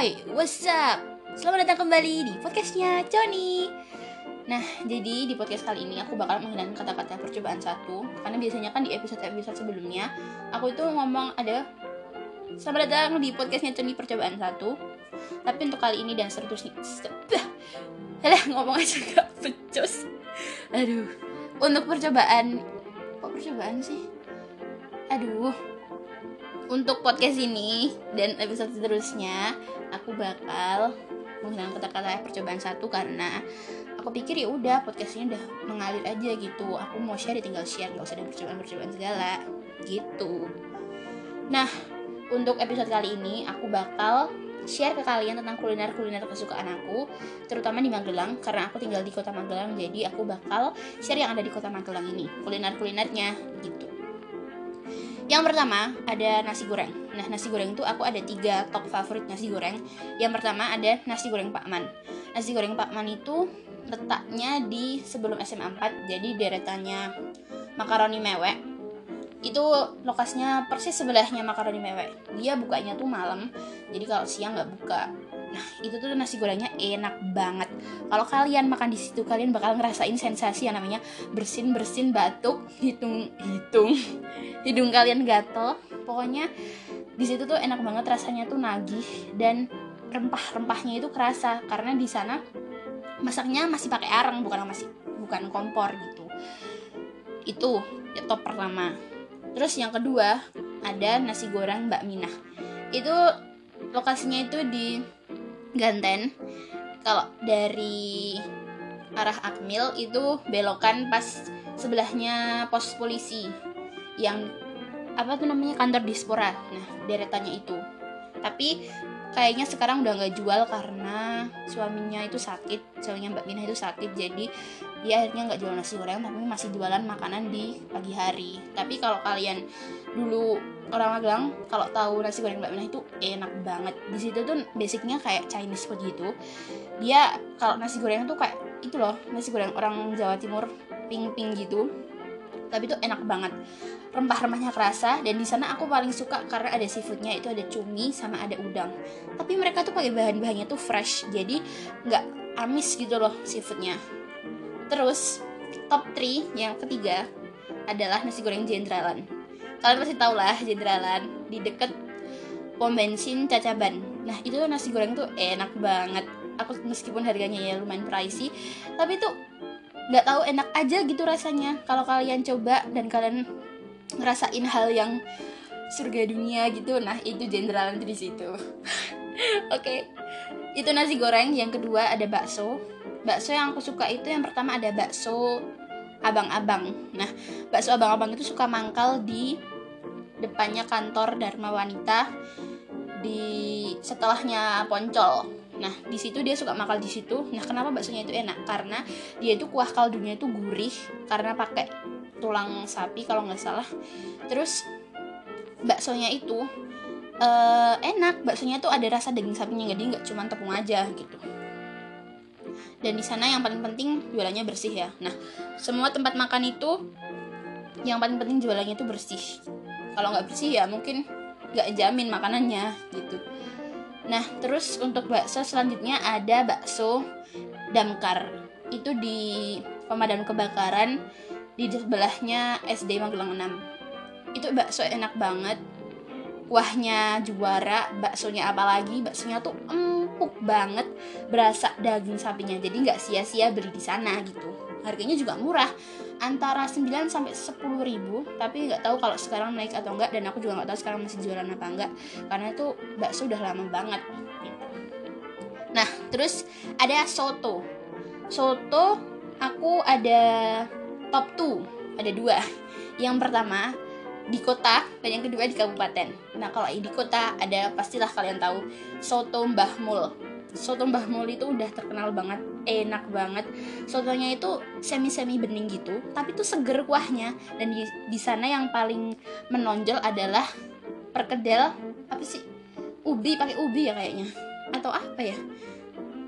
Hai, what's up? Selamat datang kembali di podcastnya Johnny Nah, jadi di podcast kali ini aku bakal menghilangkan kata-kata percobaan satu. Karena biasanya kan di episode-episode sebelumnya Aku itu ngomong ada Selamat datang di podcastnya Johnny percobaan satu. Tapi untuk kali ini dan seterusnya Alah, ngomong aja gak pecos Aduh Untuk percobaan Kok percobaan sih? Aduh untuk podcast ini dan episode seterusnya aku bakal menghilangkan kata-kata percobaan satu karena aku pikir ya udah podcastnya udah mengalir aja gitu. Aku mau share ya tinggal share. Gak usah ada percobaan-percobaan segala. Gitu. Nah untuk episode kali ini aku bakal share ke kalian tentang kuliner-kuliner kesukaan aku terutama di Magelang. Karena aku tinggal di kota Magelang jadi aku bakal share yang ada di kota Magelang ini. Kuliner-kulinernya gitu yang pertama ada nasi goreng. Nah nasi goreng itu aku ada tiga top favorit nasi goreng. Yang pertama ada nasi goreng Pak Man. Nasi goreng Pak Man itu letaknya di sebelum SMA 4 jadi deretannya makaroni mewek itu lokasinya persis sebelahnya makaroni mewek dia bukanya tuh malam jadi kalau siang nggak buka Nah, itu tuh nasi gorengnya enak banget. Kalau kalian makan di situ, kalian bakal ngerasain sensasi yang namanya bersin-bersin batuk, hitung hitung hidung kalian gatel. Pokoknya di situ tuh enak banget rasanya tuh nagih dan rempah-rempahnya itu kerasa karena di sana masaknya masih pakai arang bukan masih bukan kompor gitu. Itu top pertama. Terus yang kedua ada nasi goreng Mbak Minah. Itu lokasinya itu di Ganten. Kalau dari arah Akmil itu belokan pas sebelahnya pos polisi yang apa tuh namanya kantor dispora nah deretannya itu. Tapi kayaknya sekarang udah nggak jual karena suaminya itu sakit suaminya Mbak Mina itu sakit. Jadi dia akhirnya nggak jual nasi goreng tapi masih jualan makanan di pagi hari. Tapi kalau kalian dulu orang Magelang kalau tahu nasi goreng Mbak Mina itu enak banget. Di situ tuh basicnya kayak Chinese food gitu. Dia kalau nasi goreng tuh kayak itu loh nasi goreng orang Jawa Timur pink gitu. Tapi itu enak banget. Rempah-rempahnya kerasa dan di sana aku paling suka karena ada seafoodnya itu ada cumi sama ada udang. Tapi mereka tuh pakai bahan-bahannya tuh fresh jadi nggak amis gitu loh seafoodnya. Terus top 3 yang ketiga adalah nasi goreng jendralan kalian pasti tau lah jendralan di deket pom bensin cacaban. Nah itu nasi goreng tuh enak banget. Aku meskipun harganya ya lumayan pricey tapi tuh nggak tahu enak aja gitu rasanya. Kalau kalian coba dan kalian ngerasain hal yang surga dunia gitu nah itu jenderal di situ. Oke okay. itu nasi goreng. Yang kedua ada bakso. Bakso yang aku suka itu yang pertama ada bakso abang-abang. Nah bakso abang-abang itu suka mangkal di depannya kantor Dharma Wanita di setelahnya Poncol Nah, di situ dia suka makan di situ. Nah, kenapa baksonya itu enak? Karena dia itu kuah kaldunya itu gurih karena pakai tulang sapi kalau nggak salah. Terus baksonya itu uh, enak. Baksonya itu ada rasa daging sapinya jadi nggak cuma tepung aja gitu. Dan di sana yang paling penting jualannya bersih ya. Nah, semua tempat makan itu yang paling penting jualannya itu bersih. Kalau nggak bersih ya mungkin nggak jamin makanannya gitu Nah, terus untuk bakso selanjutnya ada bakso damkar. Itu di pemadam kebakaran di sebelahnya SD Magelang 6. Itu bakso enak banget. Kuahnya juara, baksonya apalagi, baksonya tuh empuk banget, berasa daging sapinya. Jadi nggak sia-sia beli di sana gitu. Harganya juga murah. Antara 9 sampai 10 ribu tapi nggak tahu kalau sekarang naik atau enggak dan aku juga nggak tahu sekarang masih jualan apa enggak karena itu bakso udah lama banget. Nah terus ada soto. Soto aku ada top 2 ada dua. Yang pertama di kota dan yang kedua di kabupaten. Nah kalau di kota ada pastilah kalian tahu soto Mbah Mul soto Mbah Mul itu udah terkenal banget enak banget. Sotonya itu semi semi bening gitu tapi tuh seger kuahnya. Dan di, di sana yang paling menonjol adalah perkedel apa sih? Ubi pakai ubi ya kayaknya. Atau apa ya?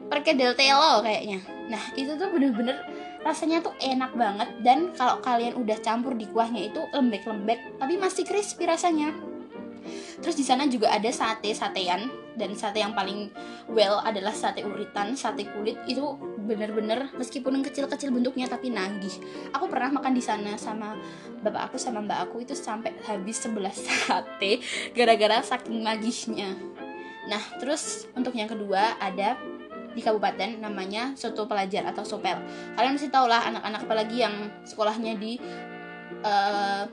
Perkedel telo kayaknya. Nah itu tuh bener-bener rasanya tuh enak banget. Dan kalau kalian udah campur di kuahnya itu lembek-lembek tapi masih crispy rasanya. Terus di sana juga ada sate satean dan sate yang paling well adalah sate uritan sate kulit. Itu bener-bener meskipun yang kecil-kecil bentuknya tapi nagih. Aku pernah makan di sana sama bapak aku sama mbak aku itu sampai habis 11 sate gara-gara saking nagihnya. Nah terus untuk yang kedua ada di kabupaten namanya soto pelajar atau sopel. Kalian mesti tau lah anak-anak apalagi yang sekolahnya di uh,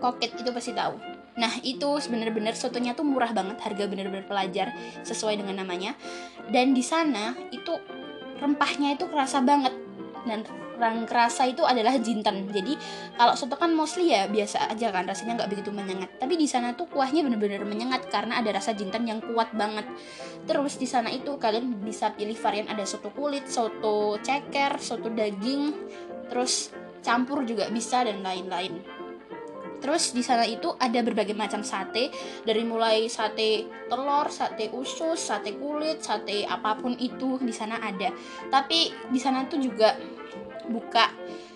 koket itu pasti tahu nah itu bener-bener sotonya tuh murah banget harga bener-bener pelajar sesuai dengan namanya. Dan di sana itu rempahnya itu kerasa banget dan yang kerasa itu adalah jinten. Jadi kalau soto kan mostly ya biasa aja kan rasanya nggak begitu menyengat. Tapi di sana tuh kuahnya bener-bener menyengat karena ada rasa jinten yang kuat banget. Terus di sana itu kalian bisa pilih varian ada soto kulit soto ceker soto daging terus campur juga bisa dan lain-lain Terus di sana itu ada berbagai macam sate dari mulai sate telur, sate usus, sate kulit, sate apa pun itu di sana ada. Tapi di sana tuh juga buka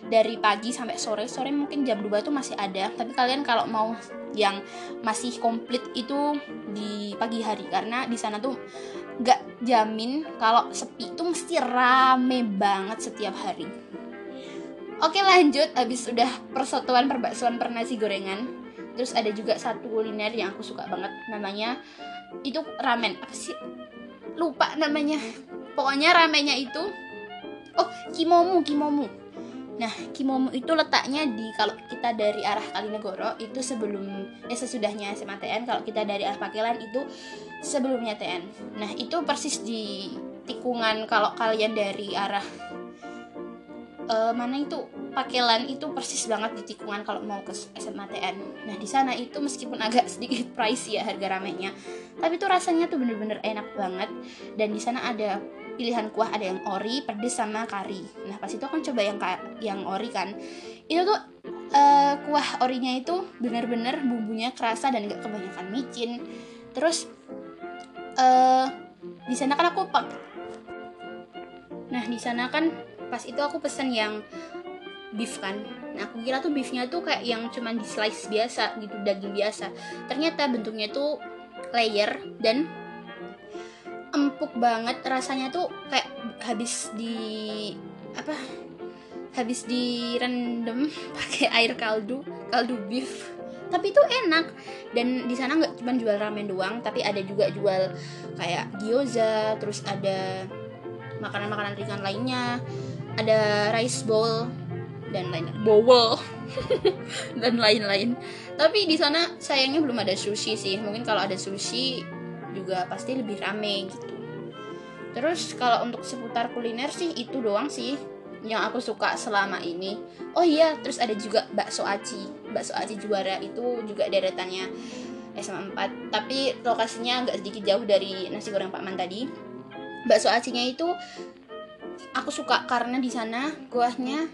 dari pagi sampai sore. Sore mungkin jam 2 tuh masih ada, tapi kalian kalau mau yang masih komplit itu di pagi hari karena di sana tuh nggak jamin kalau sepi itu mesti rame banget setiap hari. Oke lanjut, habis sudah persatuan perbaksoan per nasi gorengan. Terus ada juga satu kuliner yang aku suka banget, namanya itu ramen. Apa sih? Lupa namanya. Pokoknya ramennya itu oh kimomu kimomu. Nah, kimomu itu letaknya di kalau kita dari arah Kalinegoro itu sebelum eh sesudahnya SMATN, kalau kita dari arah Pakelan itu sebelumnya TN. Nah, itu persis di tikungan kalau kalian dari arah uh, mana itu Pakelan itu persis banget di tikungan kalau mau ke SMATN. Nah di sana itu meskipun agak sedikit pricey ya harga ramenya, tapi tuh rasanya tuh bener-bener enak banget. Dan di sana ada pilihan kuah ada yang ori, pedes sama kari. Nah pas itu kan coba yang yang ori kan, itu tuh uh, kuah orinya itu bener-bener bumbunya kerasa dan gak kebanyakan micin. Terus uh, di sana kan aku pak, nah di sana kan pas itu aku pesen yang beef kan. Nah aku kira tuh beefnya tuh kayak yang cuman di slice biasa gitu daging biasa. Ternyata bentuknya tuh layer dan empuk banget. Rasanya tuh kayak habis di apa habis direndam pakai air kaldu kaldu beef. Tapi itu enak. Dan di sana nggak cuma jual ramen doang tapi ada juga jual kayak gyoza terus ada makanan-makanan ringan lainnya ada rice bowl dan lain bowl. Dan lain-lain. Tapi di sana sayangnya belum ada sushi sih. Mungkin kalau ada sushi juga pasti lebih rame gitu. Terus kalau untuk seputar kuliner sih itu doang sih yang aku suka selama ini. Oh iya terus ada juga bakso aci. Bakso aci juara itu juga deretannya SMA 4 tapi lokasinya agak sedikit jauh dari nasi goreng Pak Man tadi. Bakso acinya itu aku suka karena di sana kuahnya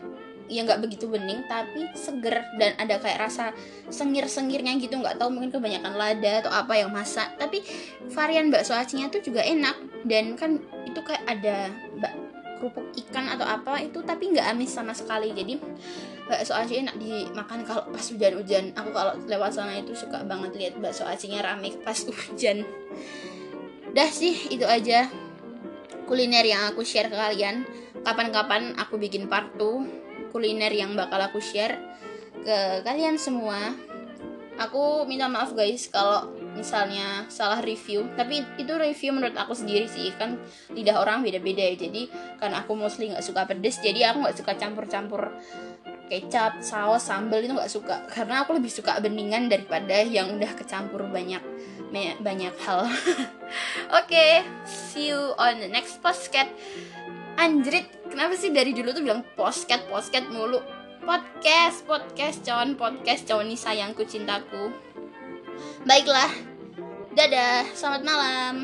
ya nggak begitu bening tapi seger dan ada kayak rasa sengir-sengirnya gitu. Nggak tahu mungkin kebanyakan lada atau apa yang masak. Tapi varian bakso acinya tuh juga enak. Dan kan itu kayak ada bak kerupuk ikan atau apa itu tapi nggak amis sama sekali. Jadi bakso aci enak dimakan kalau pas hujan-hujan. Aku kalau lewat sana itu suka banget lihat bakso acinya rame pas hujan. Dah sih itu aja kuliner yang aku share ke kalian. Kapan-kapan aku bikin part 2 kuliner yang bakal aku share ke kalian semua. Aku minta maaf guys kalau misalnya salah review. Tapi itu review menurut aku sendiri sih kan lidah orang beda-beda ya. Jadi kan aku mostly nggak suka pedes jadi aku nggak suka campur-campur kecap saus sambal itu nggak suka. Karena aku lebih suka beningan daripada yang udah kecampur banyak banyak hal. Oke okay, see you on the next podcast. Anjrit kenapa sih dari dulu tuh bilang podcast podcast mulu? Podcast podcast con podcast cowoni sayangku cintaku. Baiklah dadah selamat malam